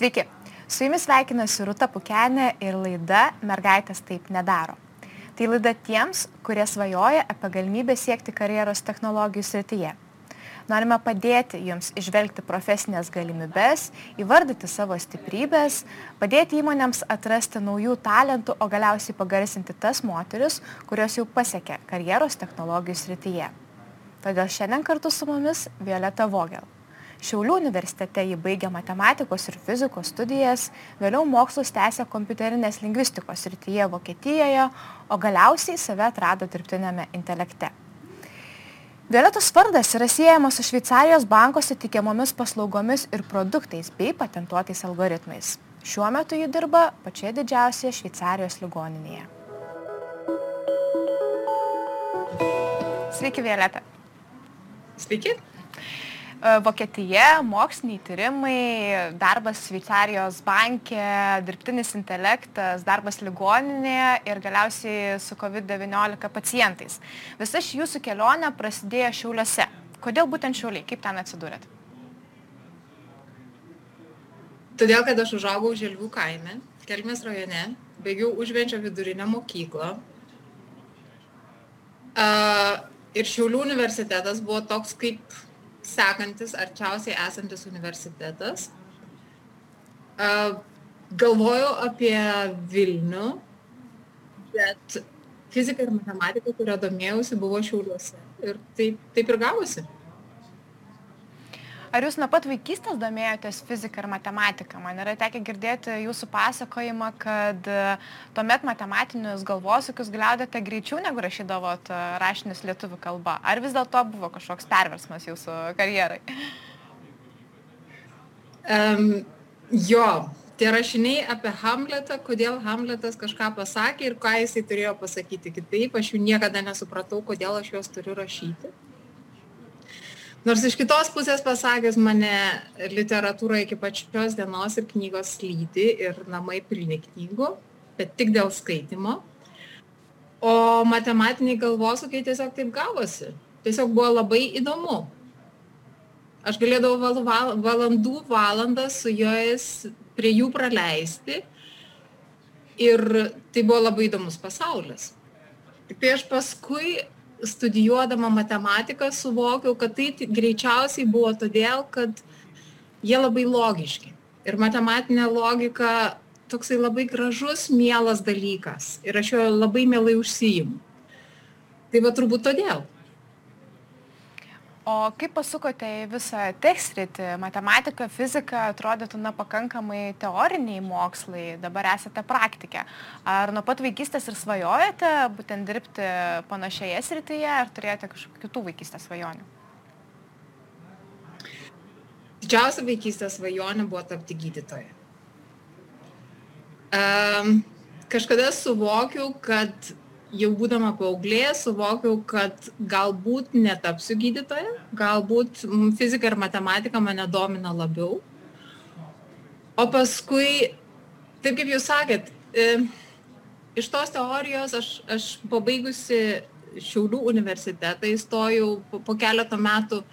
Sveiki, su jumis sveikinasi Rūta Pukenė ir laida Mergaitės taip nedaro. Tai laida tiems, kurie svajoja apie galimybę siekti karjeros technologijų srityje. Norime padėti jums išvelgti profesinės galimybės, įvardyti savo stiprybės, padėti įmonėms atrasti naujų talentų, o galiausiai pagarsinti tas moteris, kurios jau pasiekė karjeros technologijų srityje. Todėl šiandien kartu su mumis Violeta Vogel. Šiaulių universitete ji baigė matematikos ir fizikos studijas, vėliau mokslus tęsė kompiuterinės lingvistikos srityje Vokietijoje, o galiausiai save atrado dirbtinėme intelekte. Violetos vardas yra siejamas su Šveicarijos bankose tikiamomis paslaugomis ir produktais bei patentuotais algoritmais. Šiuo metu ji dirba pačioje didžiausioje Šveicarijos ligoninėje. Sveiki, Violeta. Sveiki. E, Vokietija, moksliniai tyrimai, darbas Šveicarijos bankė, dirbtinis intelektas, darbas ligoninėje ir galiausiai su COVID-19 pacientais. Visa ši jūsų kelionė prasidėjo Šiauliuose. Kodėl būtent Šiauliai? Kaip ten atsidūrėt? Todėl, kad aš užaugau Želvių kaime, Kelmės rajone, baigiau užvenčio vidurinę mokyklą. Uh, ir Šiaulių universitetas buvo toks kaip sekantis, arčiausiai esantis universitetas. Galvojau apie Vilnių, bet fizika ir matematika, kurio domėjausi, buvo Šiauliuose. Ir taip, taip ir gavosi. Ar jūs nuo pat vaikystės domėjotės fiziką ir matematiką? Man yra tekę girdėti jūsų pasakojimą, kad e, tuomet matematinius galvosūkius gliaudėte greičiau negu rašydavot e, rašinius lietuvių kalba. Ar vis dėlto buvo kažkoks perversmas jūsų karjerai? Um, jo, tie rašiniai apie Hamletą, kodėl Hamletas kažką pasakė ir ką jisai turėjo pasakyti kitaip, aš jų niekada nesupratau, kodėl aš juos turiu rašyti. Nors iš kitos pusės pasakęs mane literatūra iki pačios dienos ir knygos lydi ir namai pilni knygų, bet tik dėl skaitimo. O matematiniai galvosūkiai tiesiog taip gavosi. Tiesiog buvo labai įdomu. Aš galėdavau val, valandų valandas su jais prie jų praleisti ir tai buvo labai įdomus pasaulis. Tik tai aš paskui studijuodama matematiką suvokiau, kad tai greičiausiai buvo todėl, kad jie labai logiški. Ir matematinė logika toksai labai gražus, mielas dalykas. Ir aš jo labai mielai užsijimu. Tai va turbūt todėl. O kaip pasukote į visą tekstritį, matematika, fizika, atrodytų, na, pakankamai teoriniai mokslai, dabar esate praktikė. Ar nuo pat vaikystės ir svajojate būtent dirbti panašioje srityje, ar turėjote kažkokių kitų vaikystės svajonių? Didžiausia vaikystės svajonė buvo tapti gydytoja. Um, kažkada suvokiau, kad jau būdama paauglė suvokiau, kad galbūt netapsiu gydytoja, galbūt fizika ir matematika mane domina labiau. O paskui, taip kaip jūs sakėt, e, iš tos teorijos aš, aš pabaigusi Šiaulių universitetą įstojau po, po keletą metų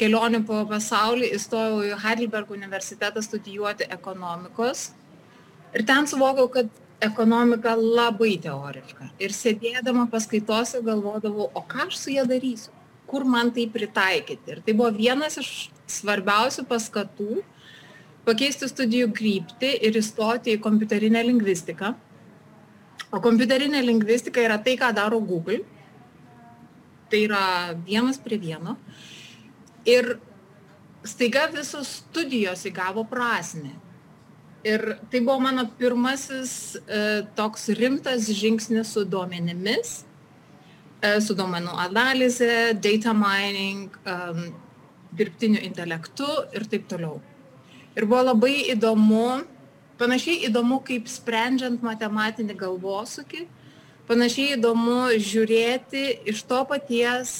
kelionių po pasaulį, įstojau į Heidelberg universitetą studijuoti ekonomikos. Ir ten suvokiau, kad ekonomika labai teoriška. Ir sėdėdama paskaitose galvodavau, o ką aš su ją darysiu, kur man tai pritaikyti. Ir tai buvo vienas iš svarbiausių paskatų pakeisti studijų kryptį ir įstoti į kompiuterinę lingvistiką. O kompiuterinė lingvistika yra tai, ką daro Google. Tai yra vienas prie vieno. Ir staiga visos studijos įgavo prasme ir tai buvo mano pirmasis e, toks rimtas žingsnis su duomenimis, e, su duomenų analize, data mining, um, dirbtiniu intelektu ir taip toliau. Ir buvo labai įdomu, panašiai įdomu, kaip sprendžiant matematinį galvosūkį, panašiai įdomu žiūrėti iš to paties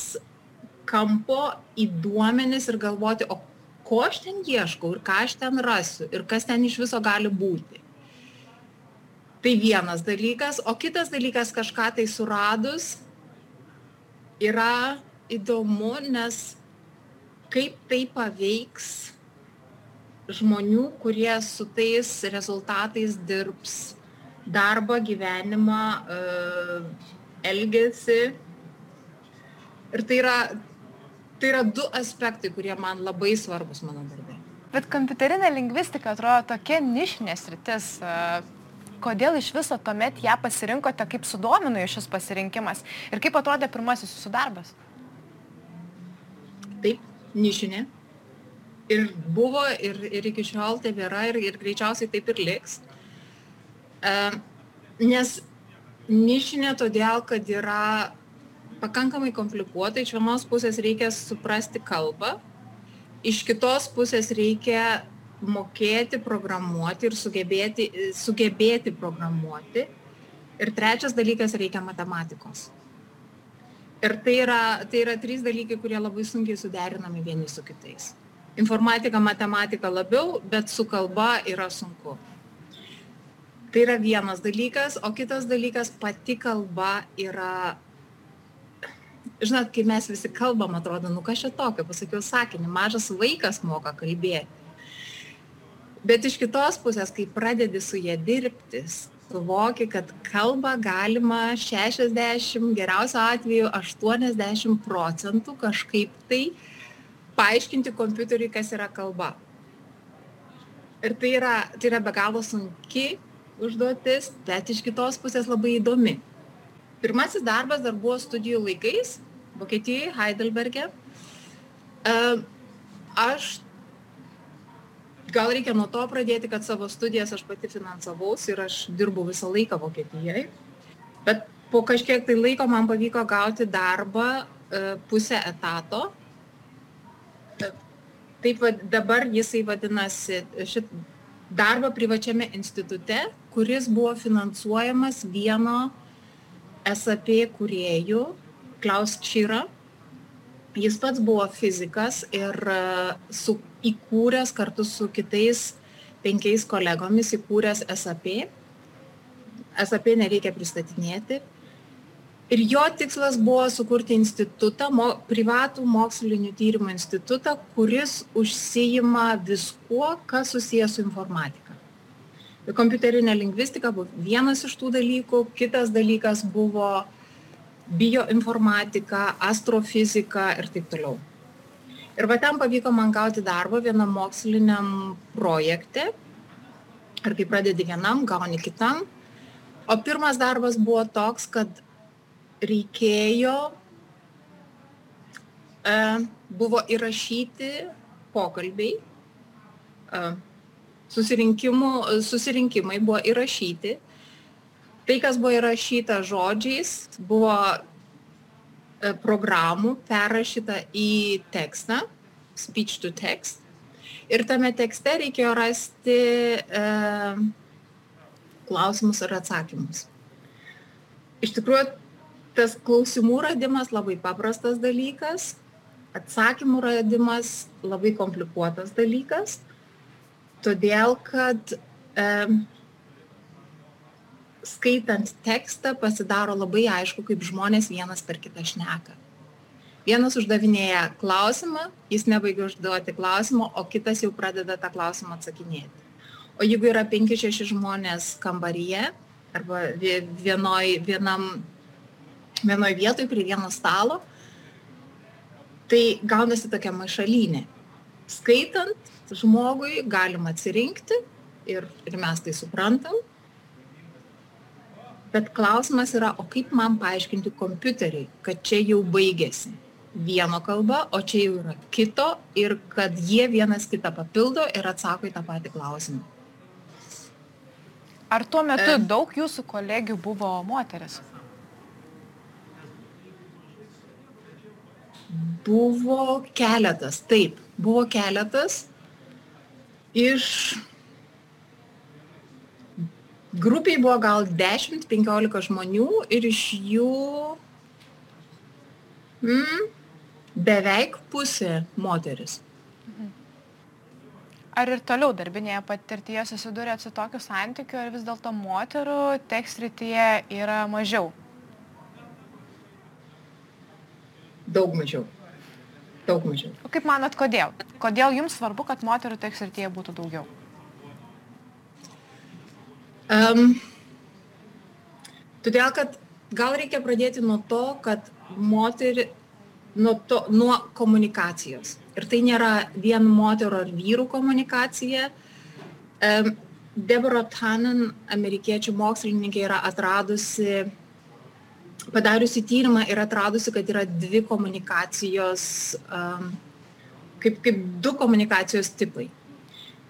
kampo į duomenis ir galvoti, o ko aš ten ieškau ir ką aš ten rasiu ir kas ten iš viso gali būti. Tai vienas dalykas, o kitas dalykas kažką tai suradus yra įdomu, nes kaip tai paveiks žmonių, kurie su tais rezultatais dirbs darbą, gyvenimą, elgesį. Ir tai yra, tai yra du aspektai, kurie man labai svarbus mano darbė. Bet kompiuterinė lingvistika atrodo tokia nišinė sritis. Kodėl iš viso tuomet ją pasirinkote, kaip sudomino šis pasirinkimas ir kaip atrodė pirmasis jūsų darbas? Taip, nišinė. Ir buvo, ir, ir iki šiol tebėra, ir, ir greičiausiai taip ir liks. Uh, nes nišinė todėl, kad yra pakankamai komplikuota. Iš vienos pusės reikia suprasti kalbą, iš kitos pusės reikia mokėti programuoti ir sugebėti, sugebėti programuoti. Ir trečias dalykas reikia matematikos. Ir tai yra, tai yra trys dalykai, kurie labai sunkiai suderinami vieni su kitais. Informatika, matematika labiau, bet su kalba yra sunku. Tai yra vienas dalykas, o kitas dalykas pati kalba yra žinot, kai mes visi kalbam, atrodo, nu kas čia tokio, pasakiau sakinį, mažas vaikas moka kalbėti. Bet iš kitos pusės, kai pradedi su jie dirbti, suvoki, kad kalbą galima 60, geriausio atveju 80 procentų kažkaip tai paaiškinti kompiuteriui, kas yra kalba. Ir tai yra, tai yra be galo sunki užduotis, bet iš kitos pusės labai įdomi. Pirmasis darbas dar buvo studijų laikais, Vokietijoje, Heidelberge. Aš gal reikia nuo to pradėti, kad savo studijas aš pati finansavaus ir aš dirbu visą laiką Vokietijoje. Bet po kažkiek tai laiko man pavyko gauti darbą pusę etato. Taip dabar jisai vadinasi šit darbą privačiame institute, kuris buvo finansuojamas vieno SAP kuriejų Klaus Čyra. Jis pats buvo fizikas ir e, su, įkūręs kartu su kitais penkiais kolegomis įkūręs SAP. SAP nereikia pristatinėti. Ir jo tikslas buvo sukurti institutą, mo, privatų mokslinių tyrimų institutą, kuris užsijima viskuo, kas susijęs su informatika. Kompiuterinė lingvistika buvo vienas iš tų dalykų, kitas dalykas buvo bioinformatika, astrofizika ir taip toliau. Ir va ten pavyko man gauti darbą vienam moksliniam projekte. Ir kai pradedi vienam, gauni kitam. O pirmas darbas buvo toks, kad reikėjo, e, buvo įrašyti pokalbiai, e, susirinkimai buvo įrašyti tai, kas buvo įrašyta žodžiais, buvo e, programų perrašyta į tekstą, speech to text. Ir tame tekste reikėjo rasti e, klausimus ir atsakymus. Iš tikrųjų, tas klausimų radimas labai paprastas dalykas, atsakymų radimas labai komplikuotas dalykas, todėl kad e, skaitant tekstą pasidaro labai aišku, kaip žmonės vienas per kitą šneka. Vienas uždavinėja klausimą, jis nebaigia užduoti klausimo, o kitas jau pradeda tą klausimą atsakinėti. O jeigu yra 5-6 žmonės kambaryje arba vienoj, vienam, vienoj vietoj prie vieno stalo, tai gaunasi tokia maišalinė. Skaitant, žmogui galima atsirinkti ir, ir mes tai suprantam, bet klausimas yra o kaip man paaiškinti kompiuteriui kad čia jau baigėsi vieno kalba o čia jau yra kito ir kad jie vienas kitą papildo ir atsako į tą patį klausimą. Ar tuo metu daug jūsų kolegių buvo moteris? Buvo keletas taip buvo keletas iš grupėj buvo gal 10-15 žmonių ir iš jų mm, beveik pusė moteris. Ar ir toliau darbinėje patirtyje susidurėt su tokiu santykiu, ar vis dėlto moterų tekstrityje yra mažiau? Daug mažiau. Daug mažiau. O kaip manot, kodėl? Kodėl jums svarbu, kad moterų tech srityje būtų daugiau? Um, todėl, kad gal reikia pradėti nuo to, kad moterį, nuo, to, nuo komunikacijos. Ir tai nėra vien moterų ar vyrų komunikacija. Um, Deborah Tannen, amerikiečių mokslininkė, yra atradusi padariusi tyrimą ir atradusi, kad yra dvi komunikacijos, um, kaip, kaip du komunikacijos tipai.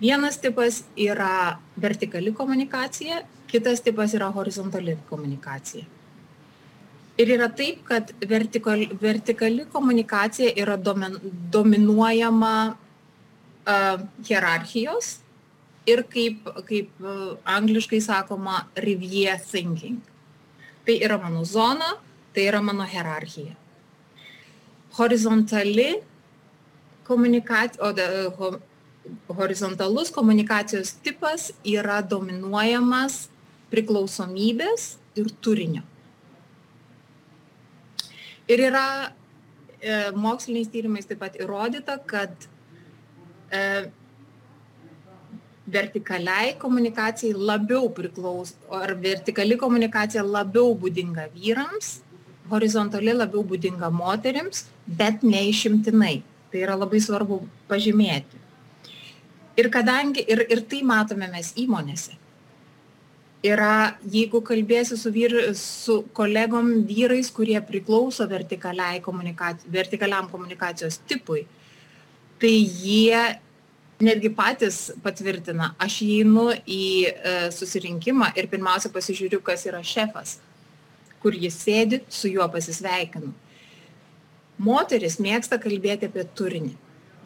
Vienas tipas yra vertikali komunikacija, kitas tipas yra horizontali komunikacija. Ir yra taip, kad vertikali, vertikali komunikacija yra domin, dominuojama uh, hierarchijos ir kaip, kaip uh, angliškai sakoma, rivier thinking tai yra mano zona, tai yra mano hierarchija. Horizontali komunikacija, horizontalus komunikacijos tipas yra dominuojamas priklausomybės ir turinio. Ir yra e, moksliniais tyrimais taip pat įrodyta, kad e, vertikaliai komunikacijai labiau priklauso, ar vertikali komunikacija labiau būdinga vyrams, horizontali labiau būdinga moteriams, bet neišimtinai. Tai yra labai svarbu pažymėti. Ir kadangi, ir, ir tai matome mes įmonėse, yra, jeigu kalbėsi su, vyr, su kolegom vyrais, kurie priklauso vertikaliam komunikacijos tipui, tai jie netgi patys patvirtina, aš įeinu į e, susirinkimą ir pirmiausia pasižiūriu, kas yra šefas, kur jis sėdi, su juo pasisveikinu. Moteris mėgsta kalbėti apie turinį.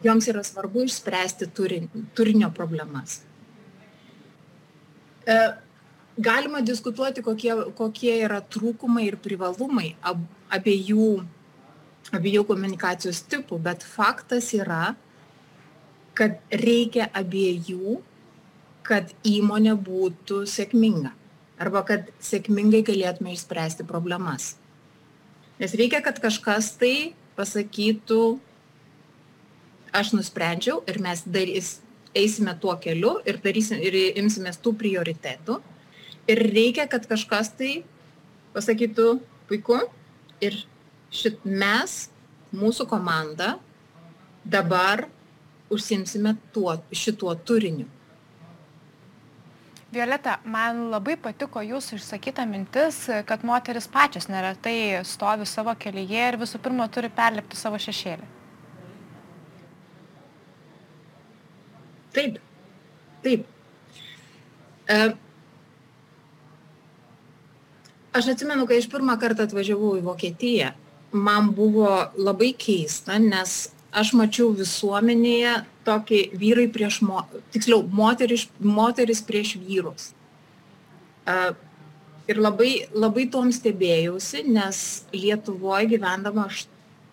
Joms yra svarbu išspręsti turin, turinio problemas. E, galima diskutuoti, kokie, kokie yra trūkumai ir privalumai ab, abiejų, abiejų komunikacijos tipų, bet faktas yra, kad reikia abiejų, kad įmonė būtų sėkminga arba kad sėkmingai galėtume išspręsti problemas. Nes reikia, kad kažkas tai pasakytų, aš nusprendžiau ir mes darys, eisime tuo keliu ir, darysim, ir imsimės tų prioritetų. Ir reikia, kad kažkas tai pasakytų, puiku, ir šit mes, mūsų komanda, dabar užsimsime tuo, šituo turiniu. Violeta, man labai patiko jūsų išsakyta mintis, kad moteris pačios neretai stovi savo kelyje ir visų pirma turi perlipti savo šešėlį. Taip, taip. E, aš atsimenu, kai aš pirmą kartą atvažiavau į Vokietiją, man buvo labai keista, nes aš mačiau visuomenėje tokį vyrai prieš, mo, tiksliau, moteris, moteris prieš vyrus. Uh, ir labai, labai tom stebėjausi, nes Lietuvoje gyvendama aš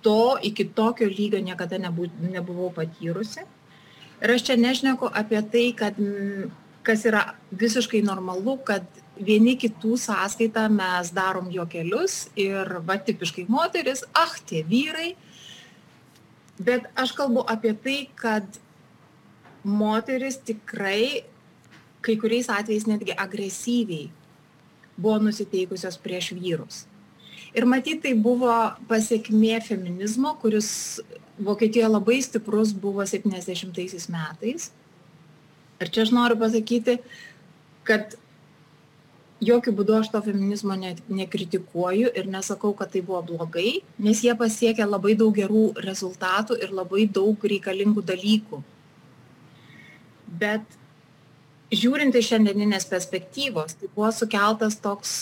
to iki tokio lygio niekada nebu, nebuvau patyrusi. Ir aš čia nežneku apie tai, kad kas yra visiškai normalu, kad vieni kitų sąskaitą mes darom juokelius ir va tipiškai moteris, ah, tie vyrai, Bet aš kalbu apie tai, kad moteris tikrai kai kuriais atvejais netgi agresyviai buvo nusiteikusios prieš vyrus. Ir matyt, tai buvo pasiekmė feminizmo, kuris Vokietijoje labai stiprus buvo 70 metais. Ir čia aš noriu pasakyti, kad jokių būdų aš to feminizmo ne, nekritikuoju ir nesakau, kad tai buvo blogai, nes jie pasiekė labai daug gerų rezultatų ir labai daug reikalingų dalykų. Bet žiūrint iš šiandieninės perspektyvos, tai buvo sukeltas toks,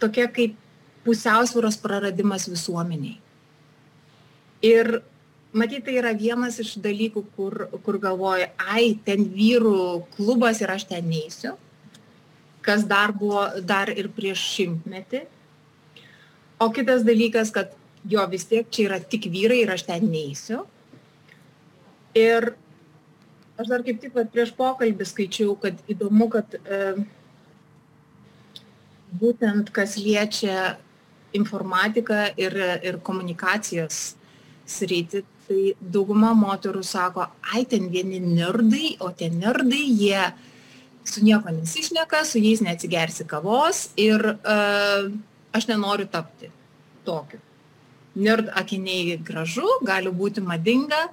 tokia kaip pusiausvėros praradimas visuomeniai. Ir matyt, tai yra vienas iš dalykų, kur, kur galvoju, ai, ten vyrų klubas ir aš ten neįsiu kas dar buvo dar ir prieš šimtmetį. O kitas dalykas, kad jo vis tiek čia yra tik vyrai ir aš ten neįsiu. Ir aš dar kaip tik prieš pokalbį skaičiau, kad įdomu, kad e, būtent kas liečia informatiką ir, ir komunikacijos sritį, tai dauguma moterų sako, ai ten vieni nerdai, o tie nerdai jie su nieko nesišneka, su jais neatsigersi kavos ir uh, aš nenoriu tapti tokiu. Nerd akiniai gražu, gali būti madinga,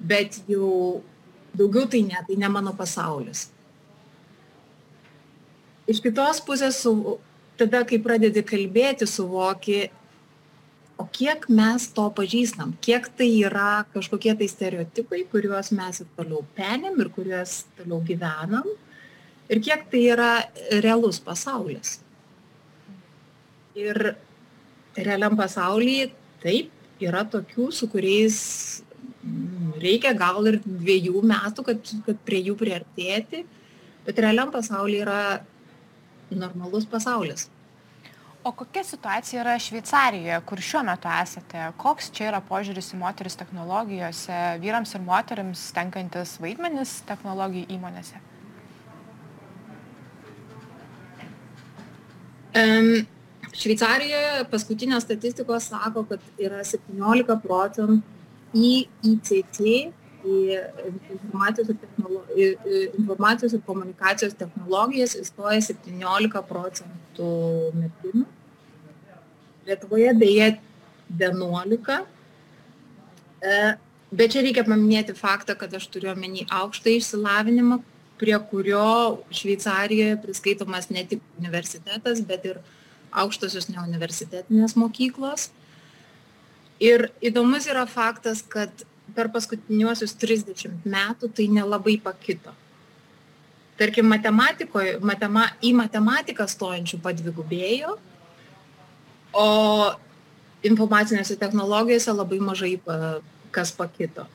bet jau daugiau tai ne, tai ne mano pasaulis. Iš kitos pusės, su, tada, kai pradedi kalbėti, suvoki, o kiek mes to pažįstam, kiek tai yra kažkokie tai stereotipai, kuriuos mes ir toliau penim ir kuriuos toliau gyvenam, ir kiek tai yra realus pasaulis. Ir realiam pasaulyje taip yra tokių, su kuriais mm, reikia gal ir dviejų metų, kad, kad prie jų priartėti, bet realiam pasaulyje yra normalus pasaulis. O kokia situacija yra Šveicarijoje, kur šiuo metu esate? Koks čia yra požiūris į moteris technologijose, vyrams ir moteriams tenkantis vaidmenis technologijų įmonėse? Šveicarijoje paskutinės statistikos sako, kad yra 17 procentų į ICT, į informacijos ir, technolo... informacijos ir komunikacijos technologijas įstoja 17 procentų merginų. Lietuvoje beje 11. E, bet čia reikia paminėti faktą, kad aš turiu omeny aukštą išsilavinimą, prie kurio Šveicarijoje priskaitomas ne tik universitetas, bet ir aukštosios neuniversitetinės mokyklos. Ir įdomus yra faktas, kad per paskutiniuosius 30 metų tai nelabai pakito. Tarkim, matema, į matematiką stojančių padvigubėjo, o informacinėse technologijose labai mažai kas pakito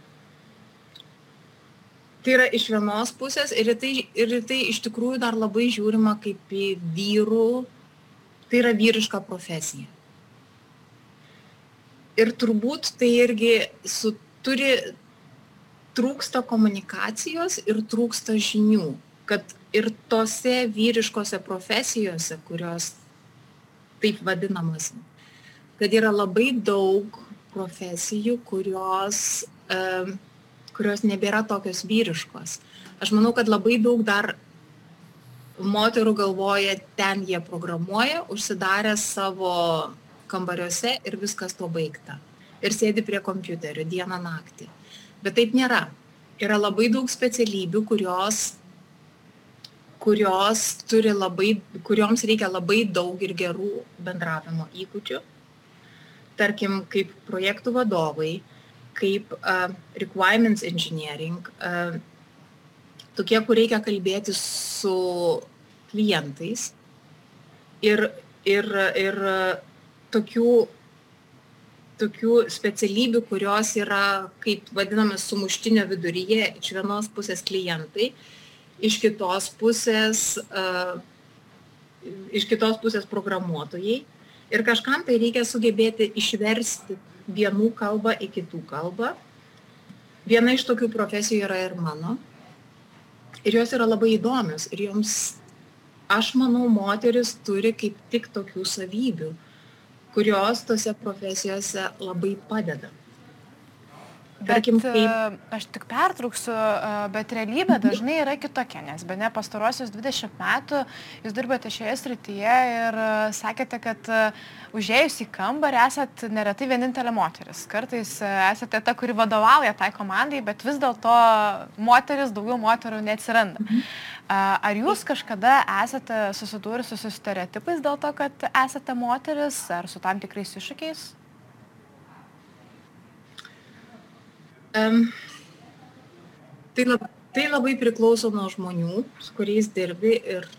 tai yra iš vienos pusės ir į tai, ir į tai iš tikrųjų dar labai žiūrima kaip į vyrų, tai yra vyriška profesija. Ir turbūt tai irgi su, turi, trūksta komunikacijos ir trūksta žinių, kad ir tose vyriškose profesijose, kurios taip vadinamas, kad yra labai daug profesijų, kurios um, kurios nebėra tokios vyriškos. Aš manau, kad labai daug dar moterų galvoja, ten jie programuoja, užsidarę savo kambariuose ir viskas to baigta. Ir sėdi prie kompiuterio dieną naktį. Bet taip nėra. Yra labai daug specialybių, kurios, kurios turi labai, kurioms reikia labai daug ir gerų bendravimo įgūdžių. Tarkim, kaip projektų vadovai, kaip uh, requirements engineering, uh, tokie, kur reikia kalbėti su klientais ir, ir, ir tokių, tokių specialybių, kurios yra, kaip vadinamas, sumuštinio viduryje, iš vienos pusės klientai, iš kitos pusės, uh, iš kitos pusės programuotojai. Ir kažkam tai reikia sugebėti išversti vienų kalbą į kitų kalbą. Viena iš tokių profesijų yra ir mano. Ir jos yra labai įdomios. Ir joms, aš manau, moteris turi kaip tik tokių savybių, kurios tose profesijose labai padeda. Tarkim, bet, kaip... Aš tik pertrauksiu, bet realybė dažnai yra kitokia, nes be ne pastarosius 20 metų jūs dirbate šioje srityje ir sakėte, kad užėjus į kambarį esat neretai vienintelė moteris. Kartais esate ta, kuri vadovauja tai komandai, bet vis dėlto moteris, daugiau moterų neatsiranda. Mhm. Ar jūs kažkada esate susidūrusi su stereotipais dėl to, kad esate moteris ar su tam tikrais iššūkiais? Um, tai, lab, tai labai priklauso nuo žmonių, su kuriais dirbi ir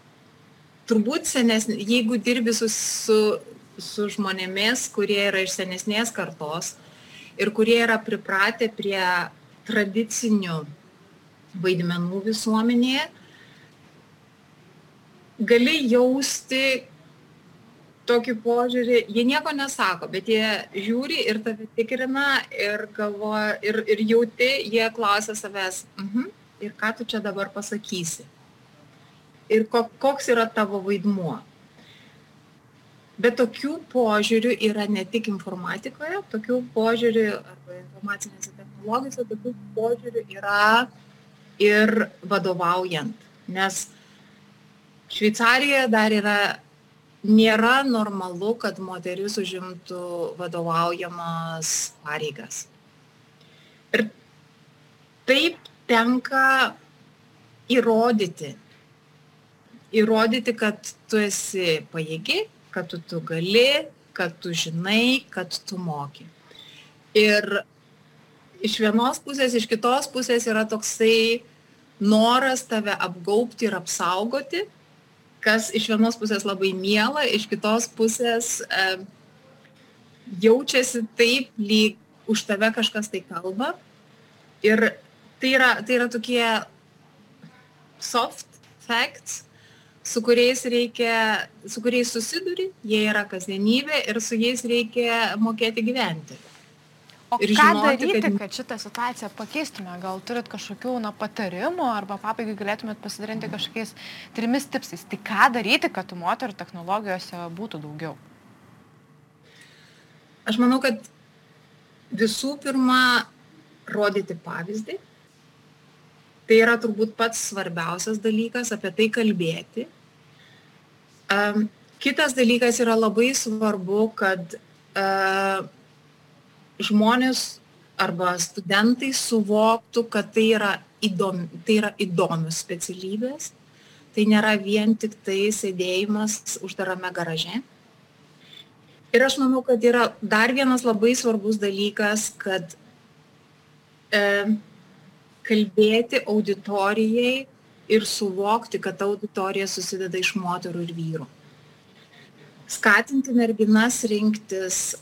turbūt senesnė, jeigu dirbi su, su, su žmonėmis, kurie yra iš senesnės kartos ir kurie yra pripratę prie tradicinių vaidmenų visuomenėje, gali jausti, tokį požiūrį, jie nieko nesako, bet jie žiūri ir tave tikrina ir galvoja, ir, ir jauti, jie klausia savęs, mhm, ir ką tu čia dabar pasakysi. Ir ko, koks yra tavo vaidmuo. Bet tokių požiūrių yra ne tik informatikoje, tokių požiūrių arba informacinėse technologijose, tokių požiūrių yra ir vadovaujant. Nes Šveicarijoje dar yra, nėra normalu, kad moteris užimtų vadovaujamas pareigas. Ir taip tenka įrodyti. Įrodyti, kad tu esi pajėgi, kad tu, tu gali, kad tu žinai, kad tu moki. Ir iš vienos pusės, iš kitos pusės yra toksai noras tave apgaupti ir apsaugoti, kas iš vienos pusės labai miela, iš kitos pusės e, jaučiasi taip, lyg už tave kažkas tai kalba. Ir tai yra, tai yra tokie soft facts, su kuriais reikia, su kuriais susiduri, jie yra kasdienybė ir su jais reikia mokėti gyventi. O ir ką žinoti, daryti, kad... kad šitą situaciją pakeistume? Gal turit kažkokių na, patarimų arba pabaigai galėtumėt pasidalinti kažkokiais trimis tipsais? Tai ką daryti, kad tų moterų technologijose būtų daugiau? Aš manau, kad visų pirma, rodyti pavyzdį. Tai yra turbūt pats svarbiausias dalykas, apie tai kalbėti Um, kitas dalykas yra labai svarbu, kad uh, žmonės arba studentai suvoktų, kad tai yra, įdomi, tai yra įdomios specialybės, tai nėra vien tik tai sėdėjimas uždarame garaže. Ir aš manau, kad yra dar vienas labai svarbus dalykas, kad e, kalbėti auditorijai ir suvokti, kad auditorija susideda iš moterų ir vyrų. Skatinti merginas rinktis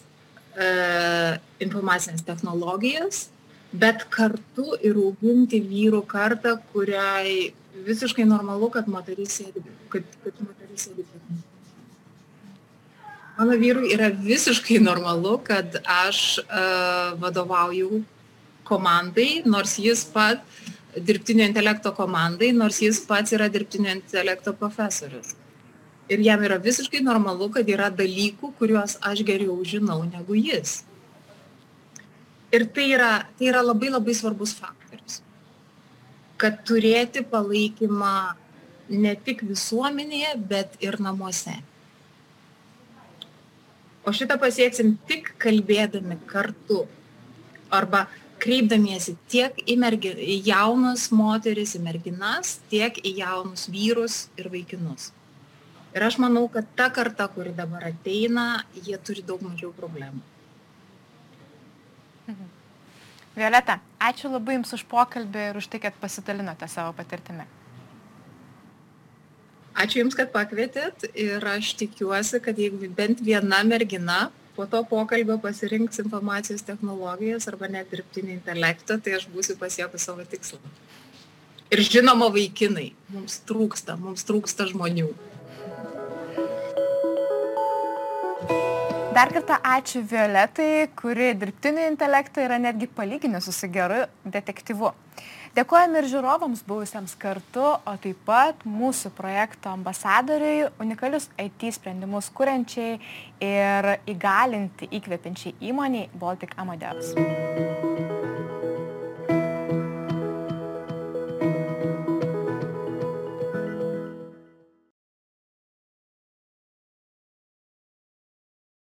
informacinės technologijas, bet kartu ir auginti vyrų kartą, kuriai visiškai normalu, kad moteris sėdi, kad, kad moteris sėdi prie Mano vyrui yra visiškai normalu, kad aš uh, vadovauju komandai, nors jis pat dirbtinio intelekto komandai, nors jis pats yra dirbtinio intelekto profesorius. Ir jam yra visiškai normalu, kad yra dalykų, kuriuos aš geriau žinau negu jis. Ir tai yra, tai yra labai labai svarbus faktorius. Kad turėti palaikymą ne tik visuomenėje, bet ir namuose. O šitą pasieksim tik kalbėdami kartu. Arba kreipdamiesi tiek į, mergi, į jaunas moteris, į merginas, tiek į jaunus vyrus ir vaikinus. Ir aš manau, kad ta karta, kuri dabar ateina, jie turi daug mažiau problemų. Mhm. Violeta, ačiū labai Jums už pokalbį ir už tai, kad pasidalinote savo patirtimi. Ačiū Jums, kad pakvietėt ir aš tikiuosi, kad jeigu bent viena mergina po to pokalbio pasirinks informacijos technologijas arba net dirbtinį intelektą, tai aš būsiu pasiekus savo tikslą. Ir žinoma, vaikinai, mums trūksta, mums trūksta žmonių. Dar kartą ačiū Violetai, kuri dirbtinį intelektą yra netgi palyginęs su geru detektyvu. Dėkojame ir žiūrovams buvusiems kartu, o taip pat mūsų projekto ambasadoriui, unikalius IT sprendimus kuriančiai ir įgalinti įkvepiančiai įmoniai Baltic Amadeus.